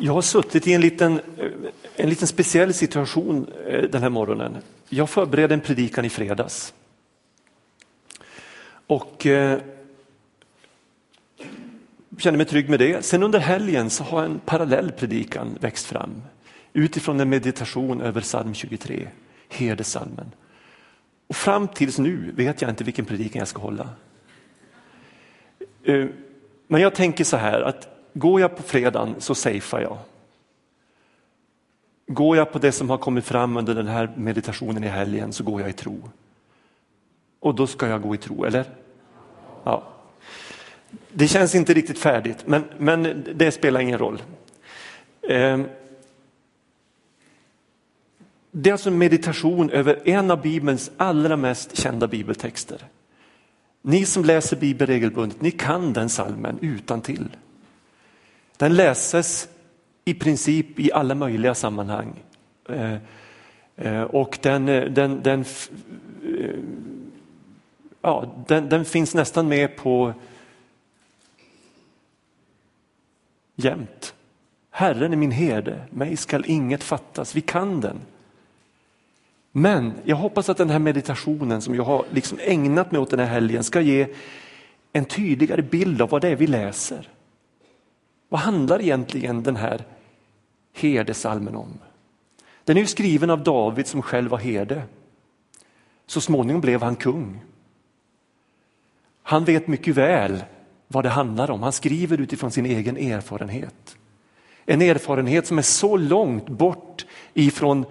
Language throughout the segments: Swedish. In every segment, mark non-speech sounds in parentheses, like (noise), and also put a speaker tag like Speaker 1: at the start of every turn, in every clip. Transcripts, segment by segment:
Speaker 1: Jag har suttit i en liten, eh, en liten speciell situation eh, den här morgonen. Jag förberedde en predikan i fredags. Och eh, kände mig trygg med det. Sen under helgen så har en parallell predikan växt fram utifrån en meditation över psalm 23, herdesalmen. Och fram tills nu vet jag inte vilken predikan jag ska hålla. Eh, men jag tänker så här att går jag på fredagen så safear jag. Går jag på det som har kommit fram under den här meditationen i helgen så går jag i tro. Och då ska jag gå i tro, eller? Ja. Det känns inte riktigt färdigt, men, men det spelar ingen roll. Ehm, det är alltså en meditation över en av Bibelns allra mest kända bibeltexter. Ni som läser Bibeln regelbundet, ni kan den salmen utan till. Den läses i princip i alla möjliga sammanhang. Eh, eh, och den, eh, den, den, ja, den, den finns nästan med på jämt. Herren är min herde, mig skall inget fattas. Vi kan den. Men jag hoppas att den här meditationen som jag har liksom ägnat mig åt den här helgen ska ge en tydligare bild av vad det är vi läser. Vad handlar egentligen den här herdesalmen om? Den är ju skriven av David som själv var herde. Så småningom blev han kung. Han vet mycket väl vad det handlar om. Han skriver utifrån sin egen erfarenhet. En erfarenhet som är så långt bort ifrån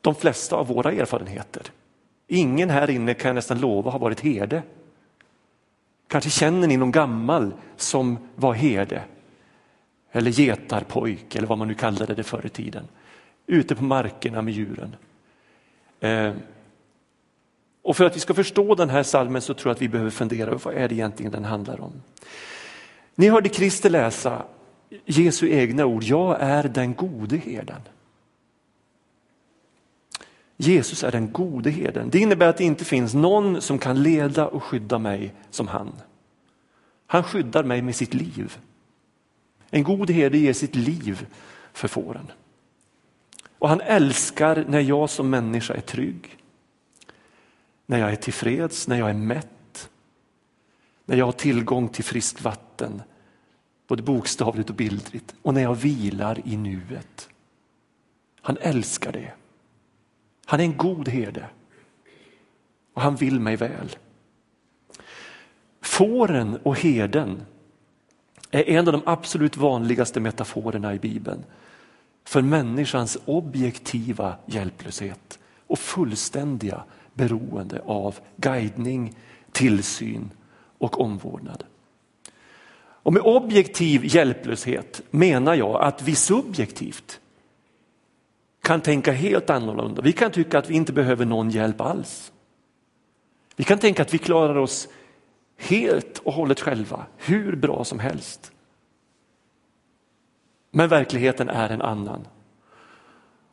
Speaker 1: de flesta av våra erfarenheter. Ingen här inne kan jag nästan lova har varit herde. Kanske känner ni någon gammal som var herde eller getarpojk eller vad man nu kallade det förr i tiden. Ute på markerna med djuren. Eh, och för att vi ska förstå den här salmen så tror jag att vi behöver fundera över vad är det egentligen den handlar om. Ni hörde Christer läsa Jesu egna ord, jag är den gode herden. Jesus är den gode herden. Det innebär att det inte finns någon som kan leda och skydda mig som han. Han skyddar mig med sitt liv. En god herde ger sitt liv för fåren. Och han älskar när jag som människa är trygg. När jag är tillfreds, när jag är mätt. När jag har tillgång till friskt vatten, både bokstavligt och bildligt. Och när jag vilar i nuet. Han älskar det. Han är en god herde. Och han vill mig väl. Fåren och herden är en av de absolut vanligaste metaforerna i Bibeln för människans objektiva hjälplöshet och fullständiga beroende av guidning, tillsyn och omvårdnad. Och med objektiv hjälplöshet menar jag att vi subjektivt kan tänka helt annorlunda. Vi kan tycka att vi inte behöver någon hjälp alls. Vi kan tänka att vi klarar oss helt och hållet själva, hur bra som helst. Men verkligheten är en annan.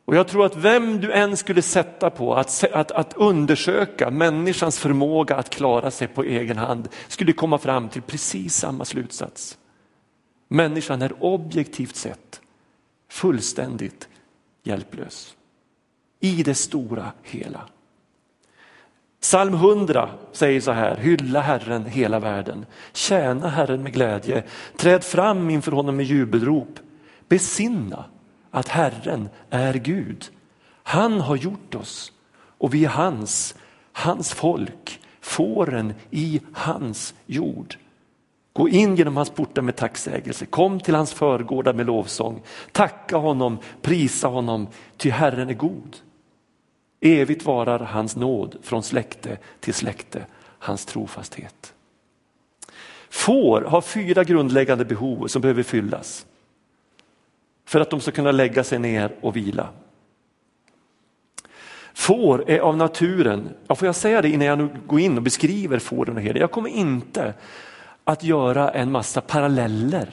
Speaker 1: Och jag tror att vem du än skulle sätta på att, att, att undersöka människans förmåga att klara sig på egen hand skulle komma fram till precis samma slutsats. Människan är objektivt sett fullständigt hjälplös. I det stora hela. Psalm 100 säger så här, hylla Herren hela världen, tjäna Herren med glädje, träd fram inför honom med jubelrop, besinna att Herren är Gud. Han har gjort oss och vi är hans, hans folk, fåren i hans jord. Gå in genom hans portar med tacksägelse, kom till hans förgårdar med lovsång, tacka honom, prisa honom, ty Herren är god. Evigt varar hans nåd från släkte till släkte, hans trofasthet. Får har fyra grundläggande behov som behöver fyllas för att de ska kunna lägga sig ner och vila. Får är av naturen, ja, får jag säga det innan jag nu går in och beskriver fåren och herden, jag kommer inte att göra en massa paralleller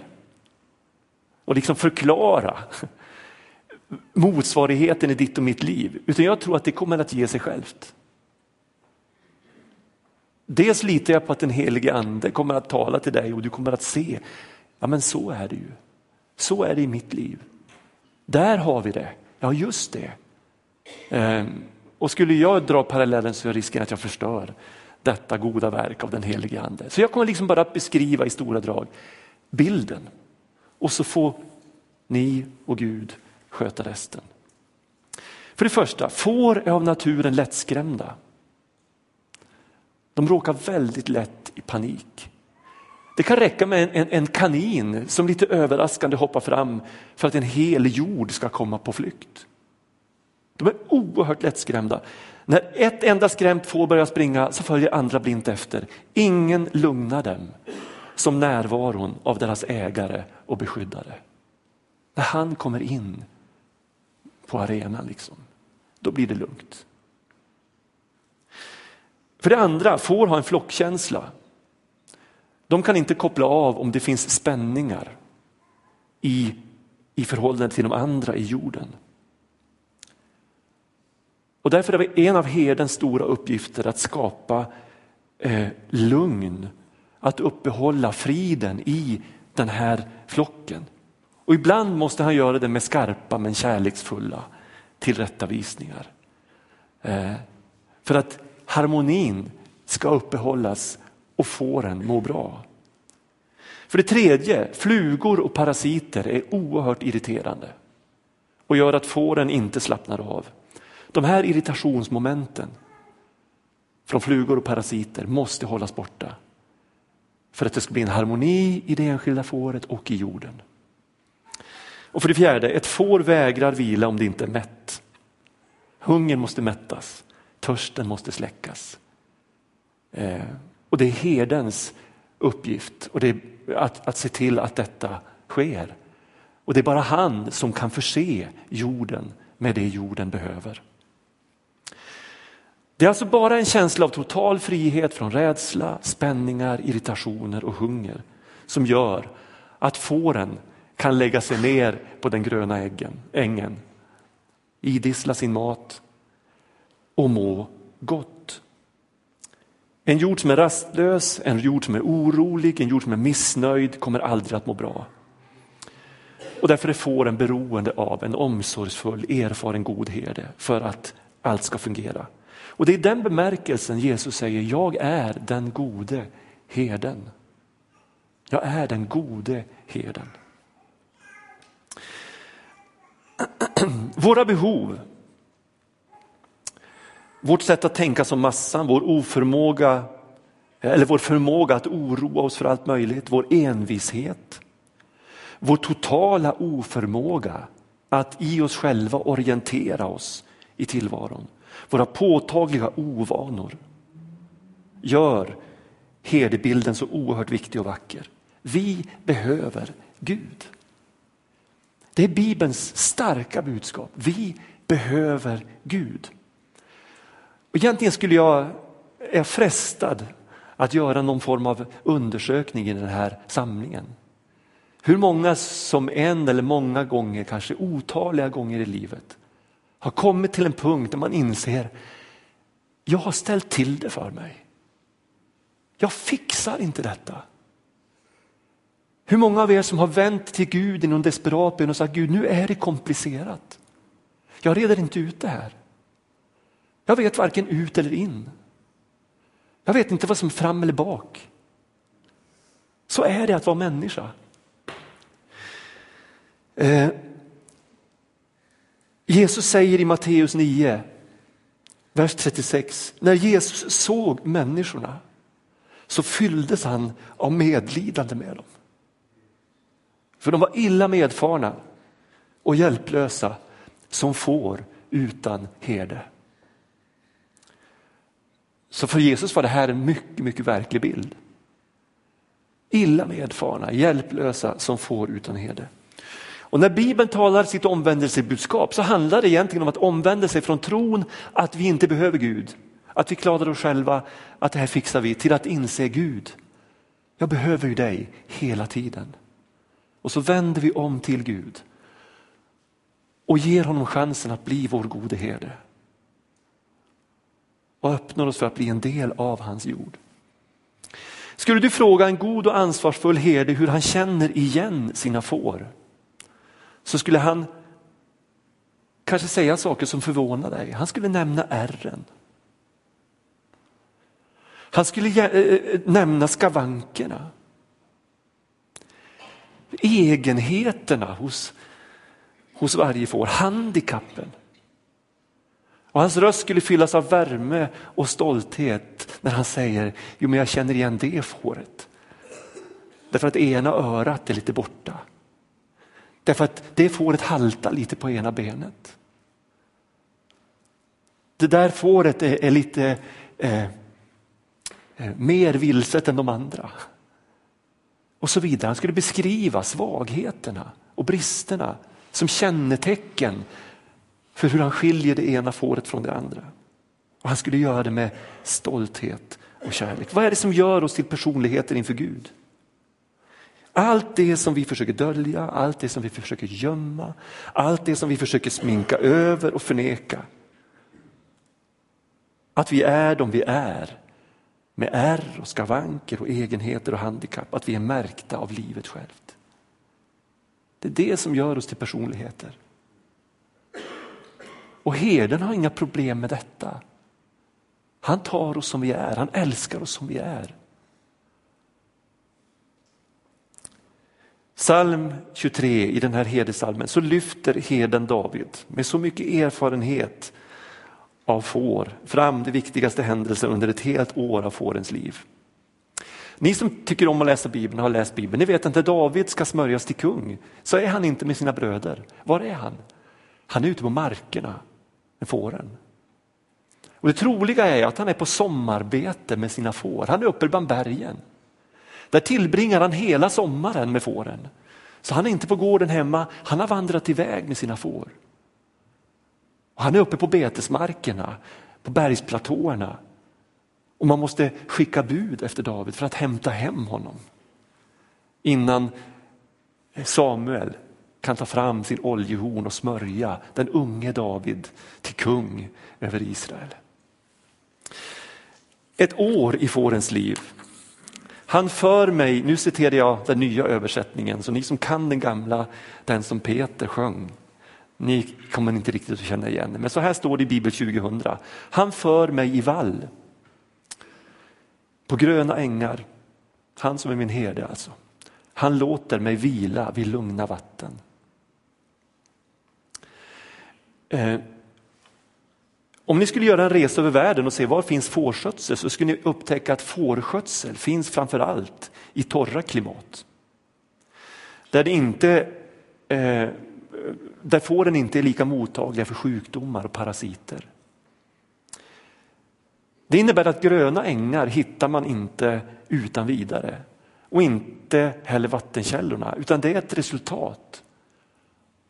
Speaker 1: och liksom förklara motsvarigheten i ditt och mitt liv, utan jag tror att det kommer att ge sig självt. Dels litar jag på att den helige ande kommer att tala till dig och du kommer att se, ja men så är det ju. Så är det i mitt liv. Där har vi det. Ja, just det. Ehm, och skulle jag dra parallellen så är risken att jag förstör detta goda verk av den helige ande. Så jag kommer liksom bara att beskriva i stora drag bilden och så får ni och Gud sköta resten. För det första, får är av naturen lättskrämda. De råkar väldigt lätt i panik. Det kan räcka med en, en, en, kanin som lite överraskande hoppar fram för att en hel jord ska komma på flykt. De är oerhört lättskrämda. När ett enda skrämt får börja springa så följer andra blint efter. Ingen lugnar dem som närvaron av deras ägare och beskyddare. När han kommer in på arenan, liksom, då blir det lugnt. För det andra, får ha en flockkänsla. De kan inte koppla av om det finns spänningar i, i förhållande till de andra i jorden. Och därför är det en av herdens stora uppgifter att skapa eh, lugn, att uppehålla friden i den här flocken. Och ibland måste han göra det med skarpa men kärleksfulla tillrättavisningar. Eh, för att harmonin ska uppehållas och fåren må bra. För det tredje, flugor och parasiter är oerhört irriterande och gör att fåren inte slappnar av. De här irritationsmomenten från flugor och parasiter måste hållas borta för att det ska bli en harmoni i det enskilda fåret och i jorden. Och för det fjärde, ett får vägrar vila om det inte är mätt. Hungern måste mättas, törsten måste släckas. Eh, och det är herdens uppgift och det är att, att se till att detta sker. Och det är bara han som kan förse jorden med det jorden behöver. Det är alltså bara en känsla av total frihet från rädsla, spänningar, irritationer och hunger som gör att fåren kan lägga sig ner på den gröna äggen, ängen, idissla sin mat och må gott. En jord som är rastlös, en jord som är orolig, en jord som är missnöjd kommer aldrig att må bra. Och därför är fåren beroende av en omsorgsfull, erfaren god herde för att allt ska fungera. Och det är i den bemärkelsen Jesus säger, jag är den gode herden. Jag är den gode herden. Våra behov, vårt sätt att tänka som massan, vår oförmåga eller vår förmåga att oroa oss för allt möjligt, vår envishet, vår totala oförmåga att i oss själva orientera oss i tillvaron våra påtagliga ovanor gör herdebilden så oerhört viktig och vacker. Vi behöver Gud. Det är Bibelns starka budskap. Vi behöver Gud. Och egentligen skulle jag, är frestad att göra någon form av undersökning i den här samlingen. Hur många som en eller många gånger, kanske otaliga gånger i livet har kommit till en punkt där man inser, jag har ställt till det för mig. Jag fixar inte detta. Hur många av er som har vänt till Gud i någon desperat bön och sagt Gud nu är det komplicerat. Jag reder inte ut det här. Jag vet varken ut eller in. Jag vet inte vad som är fram eller bak. Så är det att vara människa. Eh, Jesus säger i Matteus 9, vers 36, när Jesus såg människorna så fylldes han av medlidande med dem. För de var illa medfarna och hjälplösa som får utan herde. Så för Jesus var det här en mycket, mycket verklig bild. Illa medfarna, hjälplösa som får utan herde. Och när Bibeln talar sitt omvändelsebudskap så handlar det egentligen om att omvända sig från tron att vi inte behöver Gud, att vi klarar oss själva, att det här fixar vi, till att inse Gud. Jag behöver ju dig hela tiden. Och så vänder vi om till Gud och ger honom chansen att bli vår gode herde. Och öppnar oss för att bli en del av hans jord. Skulle du fråga en god och ansvarsfull herde hur han känner igen sina får så skulle han kanske säga saker som förvånar dig. Han skulle nämna ärren. Han skulle eh, eh, eh, nämna skavankerna. Egenheterna hos, hos varje får, handikappen. Och hans röst skulle fyllas av värme och stolthet när han säger, jo men jag känner igen det fåret. Därför att ena örat är lite borta. Därför att det fåret haltar lite på ena benet. Det där fåret är, är lite eh, eh, mer vilset än de andra. Och så vidare. Han skulle beskriva svagheterna och bristerna som kännetecken för hur han skiljer det ena fåret från det andra. Och han skulle göra det med stolthet och kärlek. Vad är det som gör oss till personligheter inför Gud? Allt det som vi försöker dölja, allt det som vi försöker gömma, allt det som vi försöker sminka över och förneka. Att vi är de vi är, med ärr och skavanker och egenheter och handikapp, att vi är märkta av livet självt. Det är det som gör oss till personligheter. Och herden har inga problem med detta. Han tar oss som vi är, han älskar oss som vi är. Psalm 23 i den här herdesalmen så lyfter heden David med så mycket erfarenhet av får fram de viktigaste händelserna under ett helt år av fårens liv. Ni som tycker om att läsa Bibeln har läst Bibeln, ni vet att när David ska smörjas till kung så är han inte med sina bröder. Var är han? Han är ute på markerna med fåren. Och det troliga är att han är på sommarbete med sina får. Han är uppe bland bergen. Där tillbringar han hela sommaren med fåren. Så han är inte på gården hemma, han har vandrat iväg med sina får. Och han är uppe på betesmarkerna, på bergsplatåerna. Och man måste skicka bud efter David för att hämta hem honom. Innan Samuel kan ta fram sin oljehorn och smörja den unge David till kung över Israel. Ett år i fårens liv han för mig, nu citerar jag den nya översättningen, så ni som kan den gamla, den som Peter sjöng, ni kommer inte riktigt att känna igen det. Men så här står det i Bibel 2000. Han för mig i vall på gröna ängar. Han som är min herde alltså. Han låter mig vila vid lugna vatten. Eh, om ni skulle göra en resa över världen och se var finns fårskötsel så skulle ni upptäcka att fårskötsel finns framför allt i torra klimat. Där, det inte, eh, där fåren inte är lika mottagliga för sjukdomar och parasiter. Det innebär att gröna ängar hittar man inte utan vidare och inte heller vattenkällorna utan det är ett resultat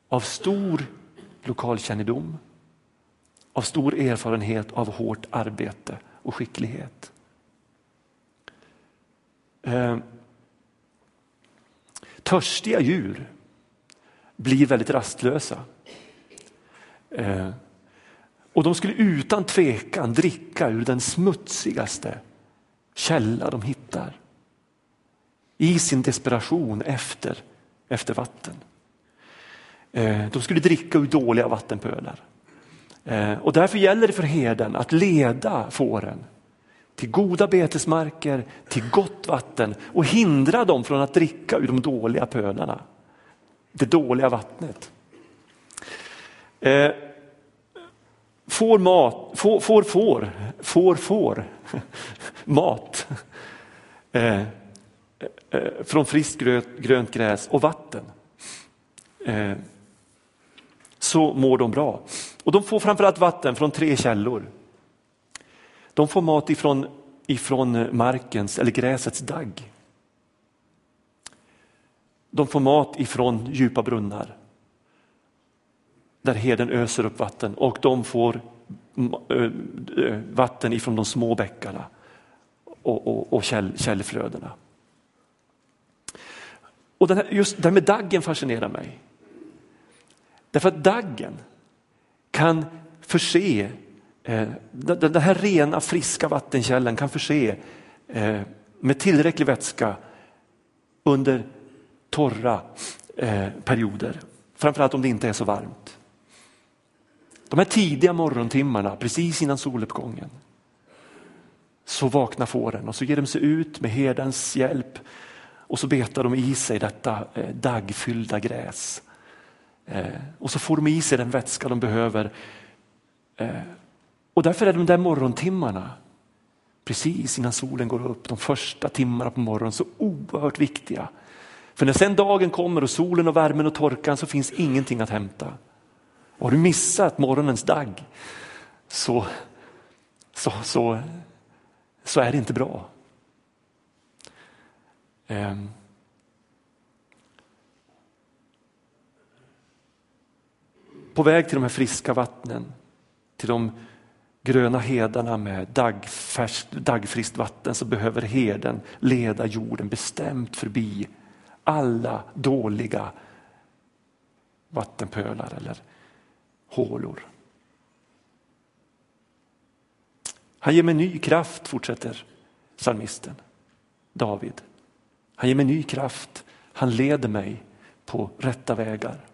Speaker 1: av stor lokalkännedom av stor erfarenhet av hårt arbete och skicklighet. Eh, törstiga djur blir väldigt rastlösa. Eh, och de skulle utan tvekan dricka ur den smutsigaste källa de hittar. I sin desperation efter, efter vatten. Eh, de skulle dricka ur dåliga vattenpölar. Eh, och därför gäller det för herden att leda fåren till goda betesmarker, till gott vatten och hindra dem från att dricka ur de dåliga pölarna. Det dåliga vattnet. Eh, får mat, får, får, får, får, får (laughs) mat eh, eh, från friskt grönt, grönt gräs och vatten. Eh, så mår de bra. Och de får framförallt vatten från tre källor. De får mat ifrån, ifrån markens eller gräsets dagg. De får mat ifrån djupa brunnar där heden öser upp vatten och de får mm, vatten ifrån de små bäckarna och, och, och käll, källflödena. Och den här, just det här med daggen fascinerar mig. Därför att daggen kan förse, eh, den här rena friska vattenkällan kan förse eh, med tillräcklig vätska under torra eh, perioder. Framförallt om det inte är så varmt. De här tidiga morgontimmarna precis innan soluppgången så vaknar fåren och så ger de sig ut med herdens hjälp och så betar de i sig detta eh, daggfyllda gräs. Eh, och så får de i sig den vätska de behöver. Eh, och därför är de där morgontimmarna precis innan solen går upp, de första timmarna på morgonen så oerhört viktiga. För när sen dagen kommer och solen och värmen och torkan så finns ingenting att hämta. Och har du missat morgonens dagg så, så, så, så är det inte bra. Um. På väg till de här friska vattnen, till de gröna hedarna med daggfärskt, daggfriskt vatten så behöver herden leda jorden bestämt förbi alla dåliga vattenpölar eller hålor. Han ger mig ny kraft, fortsätter psalmisten David. Han ger mig ny kraft, han leder mig på rätta vägar.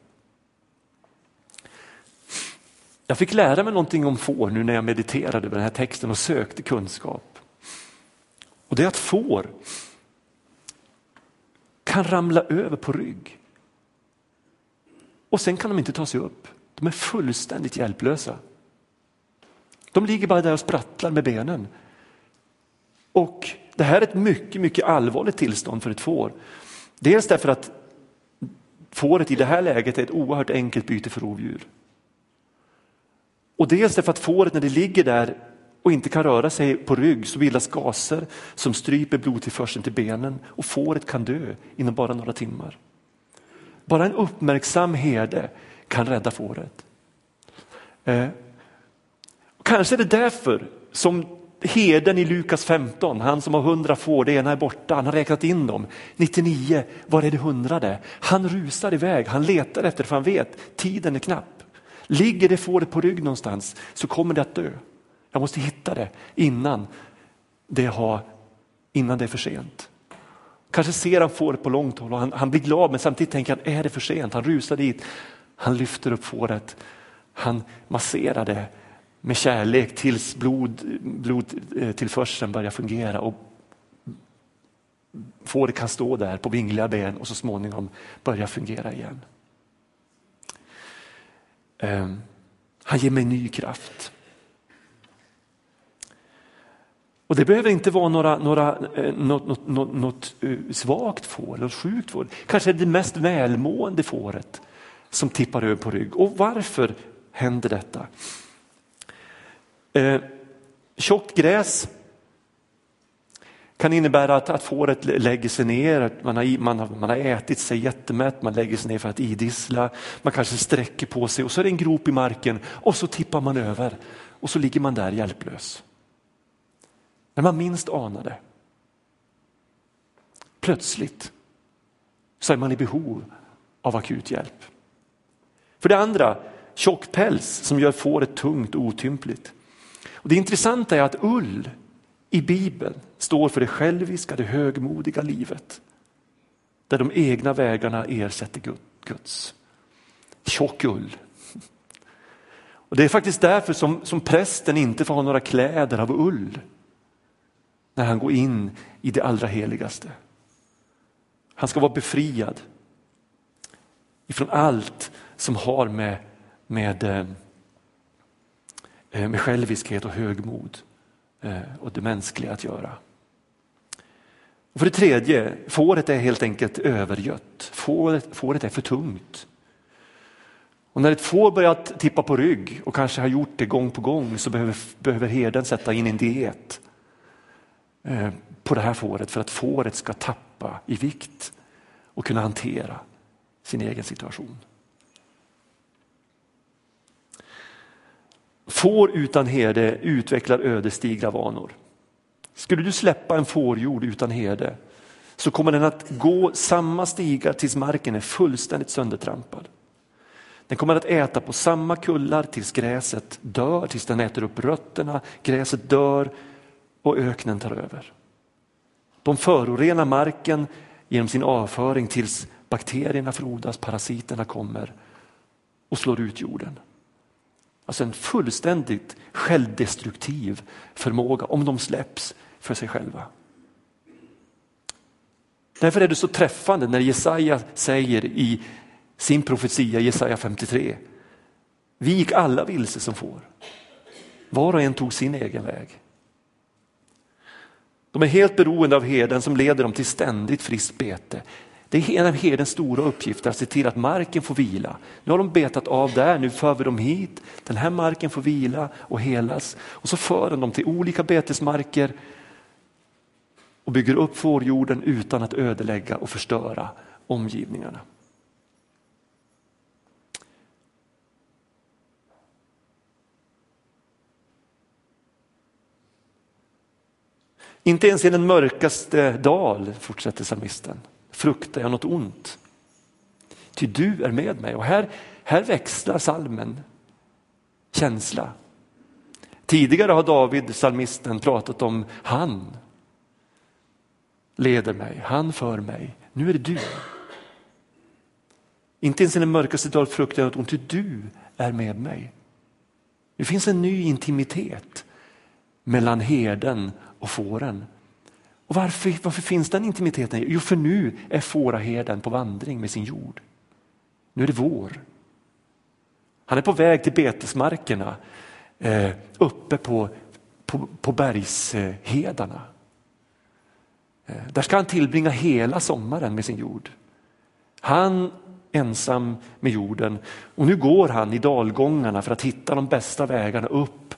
Speaker 1: Jag fick lära mig någonting om får nu när jag mediterade över den här texten och sökte kunskap. Och det är att får kan ramla över på rygg. Och sen kan de inte ta sig upp. De är fullständigt hjälplösa. De ligger bara där och sprattlar med benen. Och det här är ett mycket, mycket allvarligt tillstånd för ett får. Dels därför att fåret i det här läget är ett oerhört enkelt byte för rovdjur. Och dels därför att fåret när det ligger där och inte kan röra sig på rygg så bildas gaser som stryper blodtillförseln till benen och fåret kan dö inom bara några timmar. Bara en uppmärksam herde kan rädda fåret. Eh, kanske är det därför som herden i Lukas 15, han som har hundra får, det ena är borta, han har räknat in dem. 99, var är det hundrade? Han rusar iväg, han letar efter för han vet, tiden är knapp. Ligger det fåret på rygg någonstans så kommer det att dö. Jag måste hitta det innan det, har, innan det är för sent. Kanske ser han fåret på långt håll och han, han blir glad men samtidigt tänker han, är det för sent? Han rusar dit, han lyfter upp fåret, han masserar det med kärlek tills blod, blodtillförseln börjar fungera och fåret kan stå där på vingliga ben och så småningom börja fungera igen. Ehm, han ger mig ny kraft. Och det behöver inte vara några, några, eh, något, något, något, något eh, svagt får, något sjukt får. Kanske är det mest välmående fåret som tippar över på rygg. Och varför händer detta? Eh, tjockt gräs kan innebära att, att fåret lägger sig ner, man har, man, har, man har ätit sig jättemätt, man lägger sig ner för att idissla, man kanske sträcker på sig och så är det en grop i marken och så tippar man över och så ligger man där hjälplös. När man minst anar det. Plötsligt så är man i behov av akut hjälp. För det andra, tjock päls som gör fåret tungt och otympligt. Och det intressanta är att ull i Bibeln står för det själviska, det högmodiga livet. Där de egna vägarna ersätter Guds. Tjock ull. Och det är faktiskt därför som, som prästen inte får ha några kläder av ull när han går in i det allra heligaste. Han ska vara befriad ifrån allt som har med, med, eh, eh, med själviskhet och högmod eh, och det mänskliga att göra. Och för det tredje, fåret är helt enkelt övergött. Fåret, fåret är för tungt. Och när ett får börjat tippa på rygg och kanske har gjort det gång på gång så behöver, behöver herden sätta in en diet Eh, på det här fåret för att fåret ska tappa i vikt och kunna hantera sin egen situation. Får utan herde utvecklar ödesdigra vanor. Skulle du släppa en fårjord utan herde så kommer den att gå samma stigar tills marken är fullständigt söndertrampad. Den kommer att äta på samma kullar tills gräset dör, tills den äter upp rötterna, gräset dör och öknen tar över. De förorenar marken genom sin avföring tills bakterierna frodas, parasiterna kommer och slår ut jorden. Alltså en fullständigt självdestruktiv förmåga om de släpps för sig själva. Därför är det så träffande när Jesaja säger i sin profetia, Jesaja 53, vi gick alla vilse som får. Var och en tog sin egen väg. De är helt beroende av herden som leder dem till ständigt friskt bete. Det är en av herdens stora uppgifter att se till att marken får vila. Nu har de betat av där, nu för vi dem hit. Den här marken får vila och helas. Och så för de dem till olika betesmarker och bygger upp fårjorden utan att ödelägga och förstöra omgivningarna. Inte ens i den mörkaste dal, fortsätter psalmisten, fruktar jag något ont. Ty du är med mig. Och här, här växlar salmen känsla. Tidigare har David, psalmisten, pratat om han leder mig, han för mig. Nu är det du. Inte ens i den mörkaste dal fruktar jag något ont, ty du är med mig. Det finns en ny intimitet mellan herden och fåren. Och varför, varför finns den intimiteten? Jo, för nu är fåraherden på vandring med sin jord. Nu är det vår. Han är på väg till betesmarkerna eh, uppe på, på, på bergshedarna. Eh, där ska han tillbringa hela sommaren med sin jord. Han ensam med jorden och nu går han i dalgångarna för att hitta de bästa vägarna upp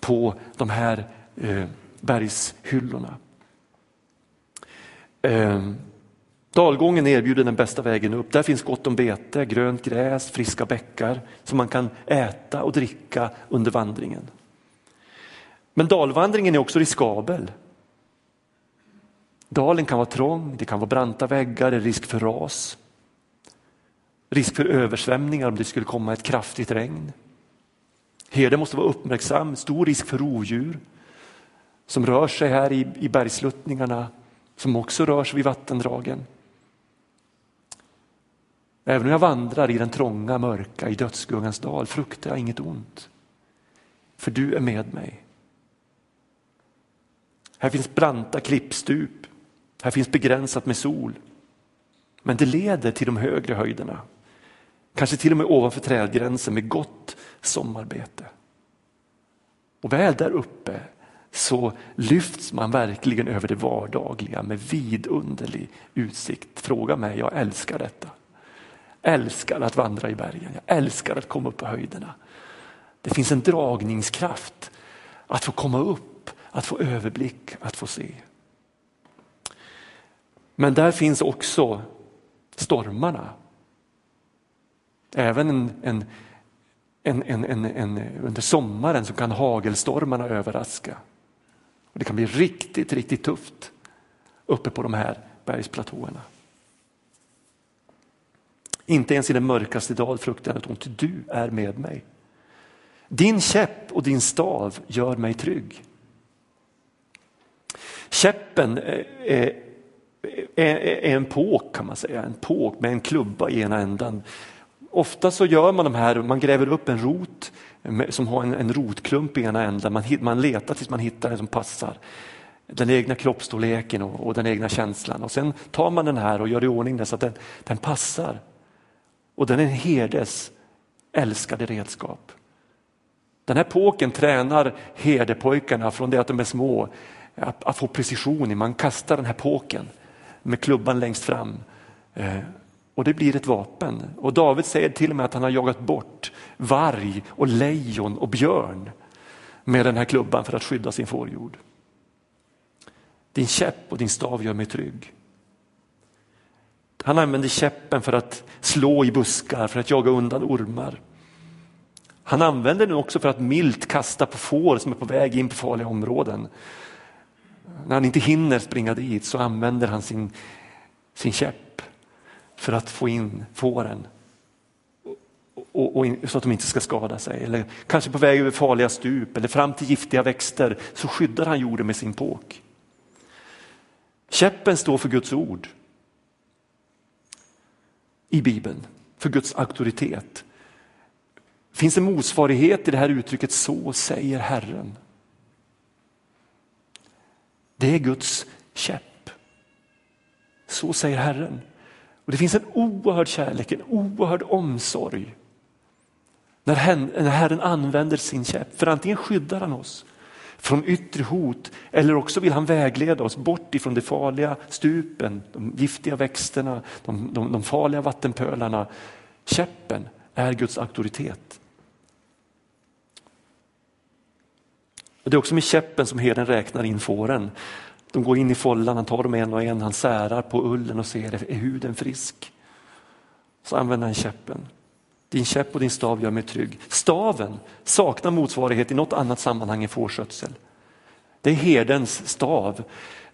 Speaker 1: på de här eh, bergshyllorna. Eh, dalgången erbjuder den bästa vägen upp. Där finns gott om bete, grönt gräs, friska bäckar som man kan äta och dricka under vandringen. Men dalvandringen är också riskabel. Dalen kan vara trång, det kan vara branta väggar, det är risk för ras. Risk för översvämningar om det skulle komma ett kraftigt regn. Herden måste vara uppmärksam, stor risk för rovdjur som rör sig här i, i bergsluttningarna, som också rör sig vid vattendragen. Även om jag vandrar i den trånga, mörka, i dödsskuggans dal fruktar jag inget ont. För du är med mig. Här finns branta klippstup, här finns begränsat med sol. Men det leder till de högre höjderna. Kanske till och med ovanför trädgränsen med gott sommarbete. Och väl där uppe så lyfts man verkligen över det vardagliga med vidunderlig utsikt. Fråga mig, jag älskar detta. Älskar att vandra i bergen, jag älskar att komma upp på höjderna. Det finns en dragningskraft att få komma upp, att få överblick, att få se. Men där finns också stormarna. Även en, en, en, en, en, under sommaren så kan hagelstormarna överraska. Och det kan bli riktigt, riktigt tufft uppe på de här bergsplatåerna. Inte ens i den mörkaste dag fruktar jag något ont, du är med mig. Din käpp och din stav gör mig trygg. Käppen eh, eh, eh, är, är en påk kan man säga, en påk med en klubba i ena ändan. Ofta så gör man de här, man gräver upp en rot som har en, en rotklump i ena änden. Man, man letar tills man hittar den som passar. Den egna kroppsstorleken och, och, den egna känslan. Och sen tar man den här och gör i ordning den så att den, den passar. Och den är en herdes älskade redskap. Den här påken tränar herdepojkarna från det att de är små att, att få precision i. Man kastar den här påken med klubban längst fram. Eh, och det blir ett vapen. Och David säger till och med att han har jagat bort varg och lejon och björn med den här klubban för att skydda sin fårjord. Din käpp och din stav gör mig trygg. Han använder käppen för att slå i buskar, för att jaga undan ormar. Han använder den också för att milt kasta på får som är på väg in på farliga områden. När han inte hinner springa dit så använder han sin, sin käpp för att få in fåren och, och, så att de inte ska skada sig. Eller kanske på väg över farliga stup eller fram till giftiga växter så skyddar han jorden med sin påk. Käppen står för Guds ord i Bibeln, för Guds auktoritet. Finns det motsvarighet i det här uttrycket så säger Herren? Det är Guds käpp. Så säger Herren. Och Det finns en oerhörd kärlek, en oerhörd omsorg när Herren använder sin käpp. För antingen skyddar han oss från yttre hot eller också vill han vägleda oss bort ifrån de farliga stupen, de giftiga växterna, de, de, de farliga vattenpölarna. Käppen är Guds auktoritet. Det är också med käppen som herden räknar in fåren. De går in i follan, han tar dem en och en, han särar på ullen och ser, är huden frisk? Så använder han käppen. Din käpp och din stav gör mig trygg. Staven saknar motsvarighet i något annat sammanhang än fårskötsel. Det är herdens stav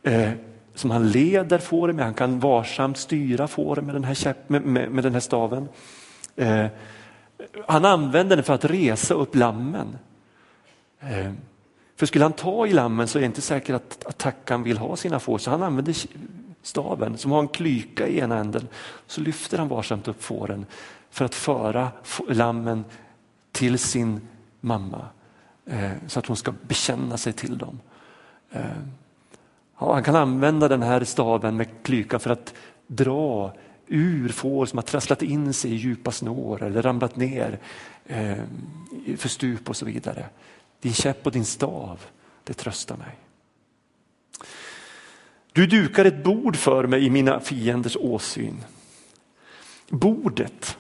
Speaker 1: eh, som han leder fåren med. Han kan varsamt styra fåren med den här, käpp, med, med, med den här staven. Eh, han använder den för att resa upp lammen. Eh, för skulle han ta i lammen så är det inte säkert att, att tackan vill ha sina får, så han använder staven som har en klyka i ena änden. Så lyfter han varsamt upp fåren för att föra lammen till sin mamma eh, så att hon ska bekänna sig till dem. Eh, ja, han kan använda den här staven med klykan för att dra ur får som har trasslat in sig i djupa snår eller ramlat ner eh, för stup och så vidare. Din käpp och din stav, det tröstar mig. Du dukar ett bord för mig i mina fienders åsyn. Bordet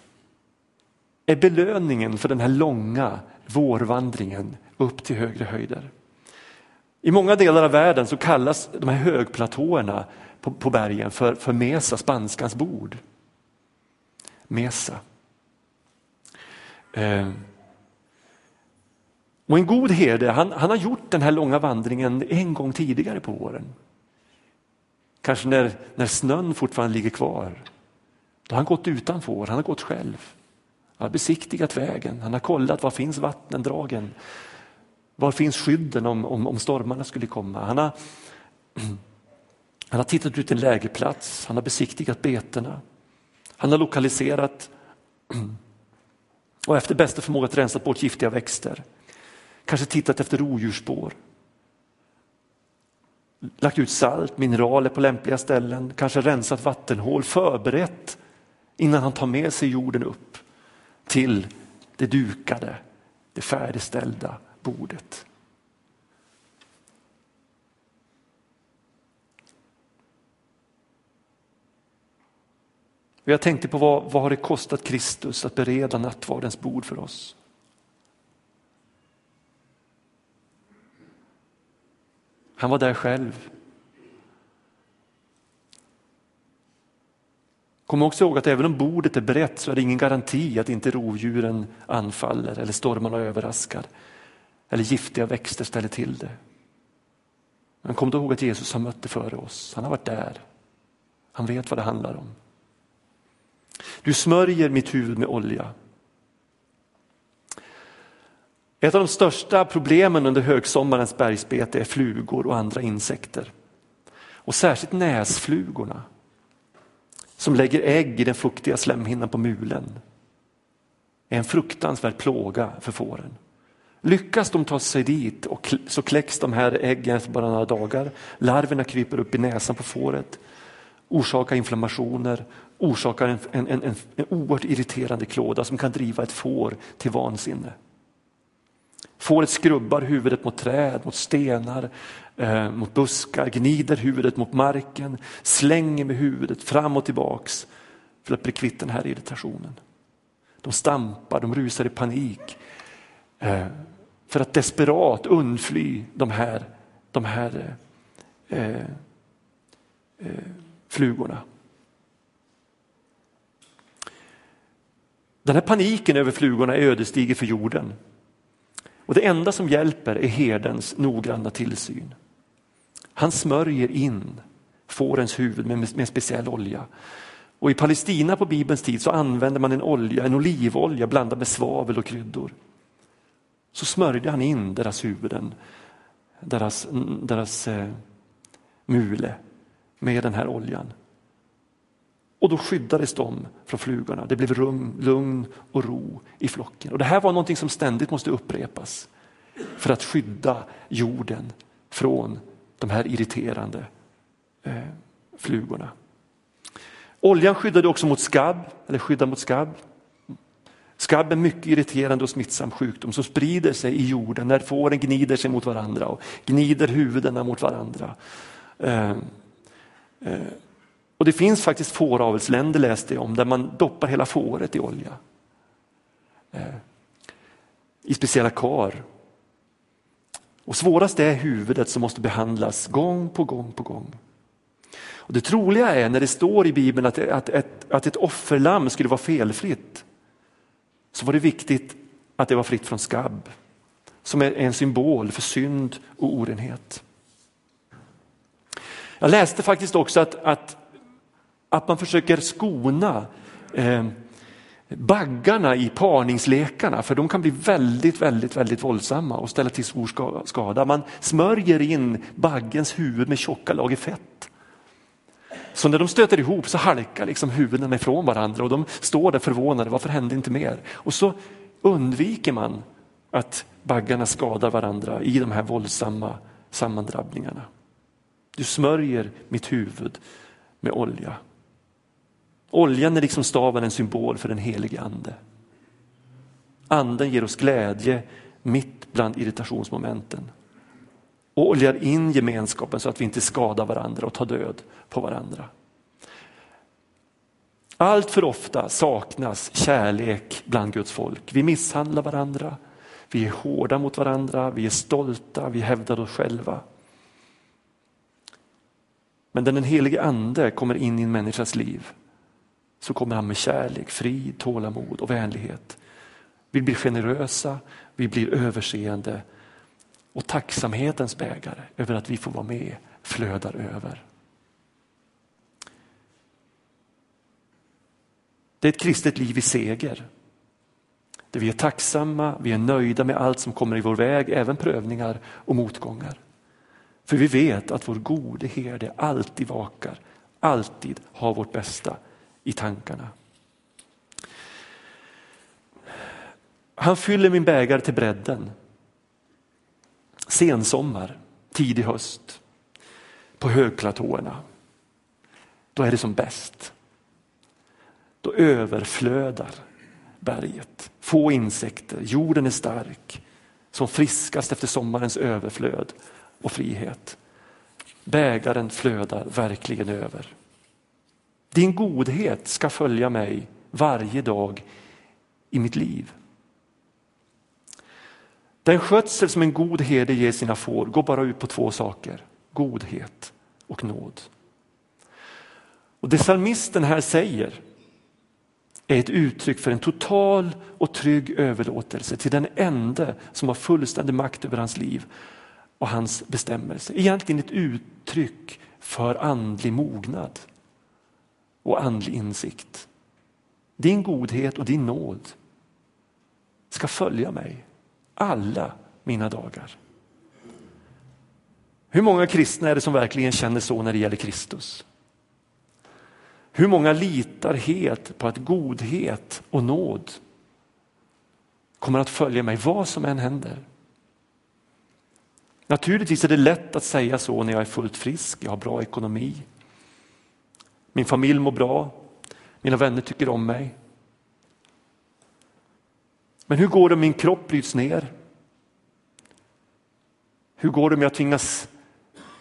Speaker 1: är belöningen för den här långa vårvandringen upp till högre höjder. I många delar av världen så kallas de här högplatåerna på, på bergen för, för Mesa, spanskans bord. Mesa. Eh. Och en god herde, han, han har gjort den här långa vandringen en gång tidigare på våren. Kanske när, när snön fortfarande ligger kvar. Då har han gått utan får, han har gått själv. Han har besiktigat vägen, han har kollat var finns vattendragen? Var finns skydden om, om, om stormarna skulle komma? Han har, han har tittat ut en lägerplats, han har besiktigat betena. Han har lokaliserat (clears throat) och efter bästa förmåga rensat bort giftiga växter. Kanske tittat efter rovdjursspår. Lagt ut salt, mineraler på lämpliga ställen, kanske rensat vattenhål, förberett innan han tar med sig jorden upp till det dukade, det färdigställda bordet. jag tänkte på vad, vad har det kostat Kristus att bereda nattvardens bord för oss? Han var där själv. Kom också ihåg att även om bordet är brett så är det ingen garanti att inte rovdjuren anfaller eller stormarna överraskar eller giftiga växter ställer till det. Men kom då ihåg att Jesus har mött det före oss. Han har varit där. Han vet vad det handlar om. Du smörjer mitt huvud med olja. Ett av de största problemen under högsommarens bergsbete är flugor och andra insekter. Och särskilt näsflugorna som lägger ägg i den fuktiga slemhinnan på mulen är en fruktansvärd plåga för fåren. Lyckas de ta sig dit och så kläcks de här äggen efter bara några dagar. Larverna kryper upp i näsan på fåret, orsakar inflammationer, orsakar en, en, en, en, en oerhört irriterande klåda som kan driva ett får till vansinne. Fåret skrubbar huvudet mot träd, mot stenar, eh, mot buskar, gnider huvudet mot marken, slänger med huvudet fram och tillbaks för att bli kvitt den här irritationen. De stampar, de rusar i panik eh, för att desperat undfly de här, de här eh, eh, eh flugorna. Den här paniken över flugorna är ödesdiger för jorden. Och det enda som hjälper är herdens noggranna tillsyn. Han smörjer in fårens huvud med, med speciell olja. Och I Palestina på Bibelns tid så använde man en olja, en olivolja blandad med svavel och kryddor. Så smörjde han in deras huvuden, deras, deras eh, mule med den här oljan. Och då skyddades de från flugorna. Det blev rum, lugn och ro i flocken. Och det här var någonting som ständigt måste upprepas för att skydda jorden från de här irriterande eh, flugorna. Oljan skyddade också mot skabb, eller skyddar mot skabb. Skabb är mycket irriterande och smittsam sjukdom som sprider sig i jorden när fåren gnider sig mot varandra och gnider huvudena mot varandra. Eh, eh, och det finns faktiskt fåravelsländer läste jag om där man doppar hela fåret i olja. Eh, I speciella kar. Och svårast är huvudet som måste behandlas gång på gång på gång. Och det troliga är när det står i Bibeln att, att, att, att ett offerlamm skulle vara felfritt så var det viktigt att det var fritt från skabb som är en symbol för synd och orenhet. Jag läste faktiskt också att, att, att man försöker skona eh, baggarna i parningslekarna för de kan bli väldigt, väldigt, väldigt våldsamma och ställa till stor skada. Man smörjer in baggens huvud med tjocka lager fett. Så när de stöter ihop så halkar liksom huvudena ifrån varandra och de står där förvånade, varför hände inte mer? Och så undviker man att baggarna skadar varandra i de här våldsamma sammandrabbningarna. Du smörjer mitt huvud med olja. Oljan är liksom staven en symbol för den helige ande. Anden ger oss glädje mitt bland irritationsmomenten och oljar in gemenskapen så att vi inte skadar varandra och tar död på varandra. Allt för ofta saknas kärlek bland Guds folk. Vi misshandlar varandra, vi är hårda mot varandra, vi är stolta, vi hävdar oss själva. Men när den helige ande kommer in i en människas liv så kommer han med kärlek, frid, tålamod och vänlighet. Vi blir generösa, vi blir överseende och tacksamhetens bägare över att vi får vara med flödar över. Det är ett kristet liv i seger. Där vi är tacksamma, vi är nöjda med allt som kommer i vår väg, även prövningar och motgångar. För vi vet att vår gode herde alltid vakar, alltid har vårt bästa i tankarna. Han fyller min bägare till bredden. Sensommar, tidig höst, på högplatåerna. Då är det som bäst. Då överflödar berget. Få insekter, jorden är stark, som friskast efter sommarens överflöd och frihet. Bägaren flödar verkligen över. Din godhet ska följa mig varje dag i mitt liv. Den skötsel som en god herde ger sina får går bara ut på två saker, godhet och nåd. Och Det psalmisten här säger är ett uttryck för en total och trygg överlåtelse till den ende som har fullständig makt över hans liv och hans bestämmelse. Egentligen ett uttryck för andlig mognad och andlig insikt. Din godhet och din nåd ska följa mig alla mina dagar. Hur många kristna är det som verkligen känner så när det gäller Kristus? Hur många litar helt på att godhet och nåd kommer att följa mig vad som än händer? Naturligtvis är det lätt att säga så när jag är fullt frisk, jag har bra ekonomi, min familj mår bra, mina vänner tycker om mig. Men hur går det om min kropp bryts ner? Hur går det om jag tvingas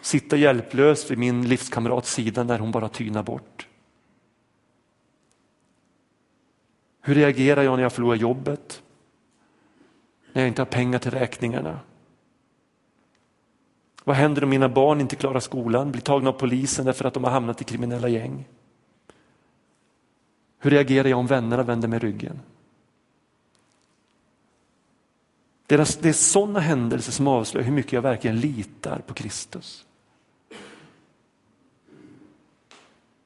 Speaker 1: sitta hjälplös vid min livskamrats sida när hon bara tynar bort? Hur reagerar jag när jag förlorar jobbet? När jag inte har pengar till räkningarna? Vad händer om mina barn inte klarar skolan, blir tagna av polisen därför att de har hamnat i kriminella gäng? Hur reagerar jag om vännerna vänder mig ryggen? Det är sådana händelser som avslöjar hur mycket jag verkligen litar på Kristus.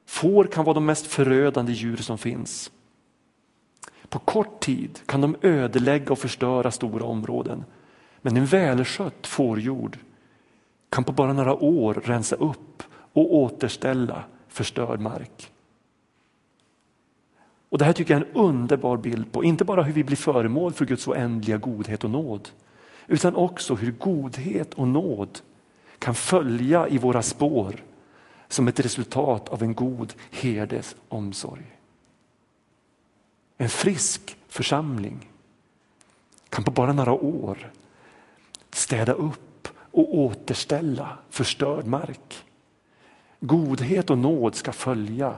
Speaker 1: Får kan vara de mest förödande djur som finns. På kort tid kan de ödelägga och förstöra stora områden. Men en välskött fårjord kan på bara några år rensa upp och återställa förstörd mark. Och Det här tycker jag är en underbar bild på, inte bara hur vi blir föremål för Guds oändliga godhet och nåd, utan också hur godhet och nåd kan följa i våra spår som ett resultat av en god herdes omsorg. En frisk församling kan på bara några år städa upp och återställa förstörd mark. Godhet och nåd ska följa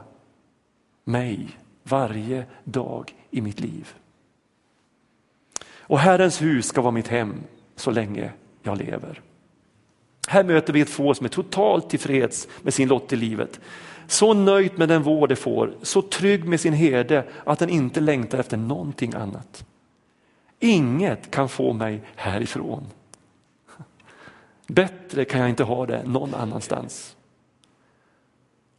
Speaker 1: mig varje dag i mitt liv. Och Herrens hus ska vara mitt hem så länge jag lever. Här möter vi ett få som är totalt tillfreds med sin lott i livet. Så nöjt med den vård det får, så trygg med sin herde att den inte längtar efter någonting annat. Inget kan få mig härifrån. Bättre kan jag inte ha det någon annanstans.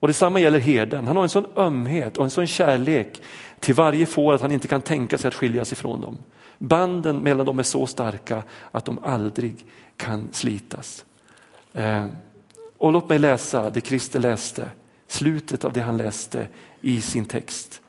Speaker 1: Och Detsamma gäller herden. Han har en sån ömhet och en sån kärlek till varje får att han inte kan tänka sig att skiljas ifrån dem. Banden mellan dem är så starka att de aldrig kan slitas. Eh, och låt mig läsa det Christer läste, slutet av det han läste i sin text.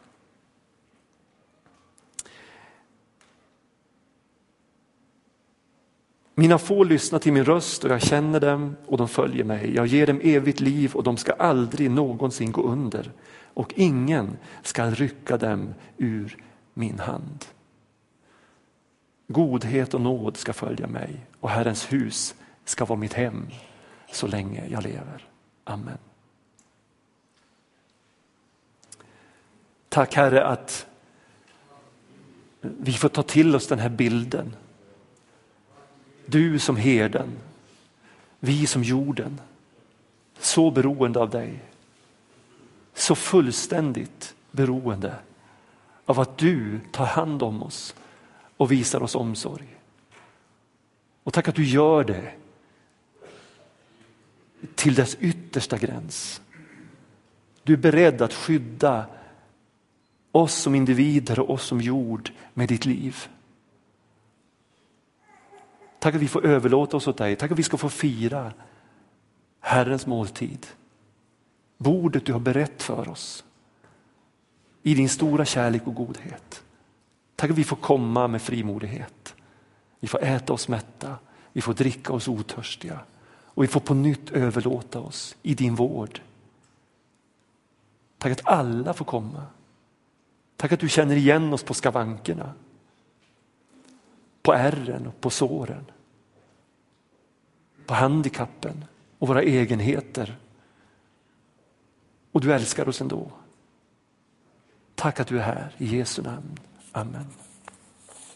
Speaker 1: Mina får lyssnar till min röst och jag känner dem och de följer mig. Jag ger dem evigt liv och de ska aldrig någonsin gå under och ingen ska rycka dem ur min hand. Godhet och nåd ska följa mig och Herrens hus ska vara mitt hem så länge jag lever. Amen. Tack Herre att vi får ta till oss den här bilden. Du som herden, vi som jorden, så beroende av dig. Så fullständigt beroende av att du tar hand om oss och visar oss omsorg. Och tack att du gör det till dess yttersta gräns. Du är beredd att skydda oss som individer och oss som jord med ditt liv. Tack att vi får överlåta oss åt dig. Tack att vi ska få fira Herrens måltid. Bordet du har berett för oss i din stora kärlek och godhet. Tack att vi får komma med frimodighet. Vi får äta oss mätta, vi får dricka oss otörstiga och vi får på nytt överlåta oss i din vård. Tack att alla får komma. Tack att du känner igen oss på skavankerna, på ärren och på såren, på handikappen och våra egenheter. Och du älskar oss ändå. Tack att du är här, i Jesu namn. Amen.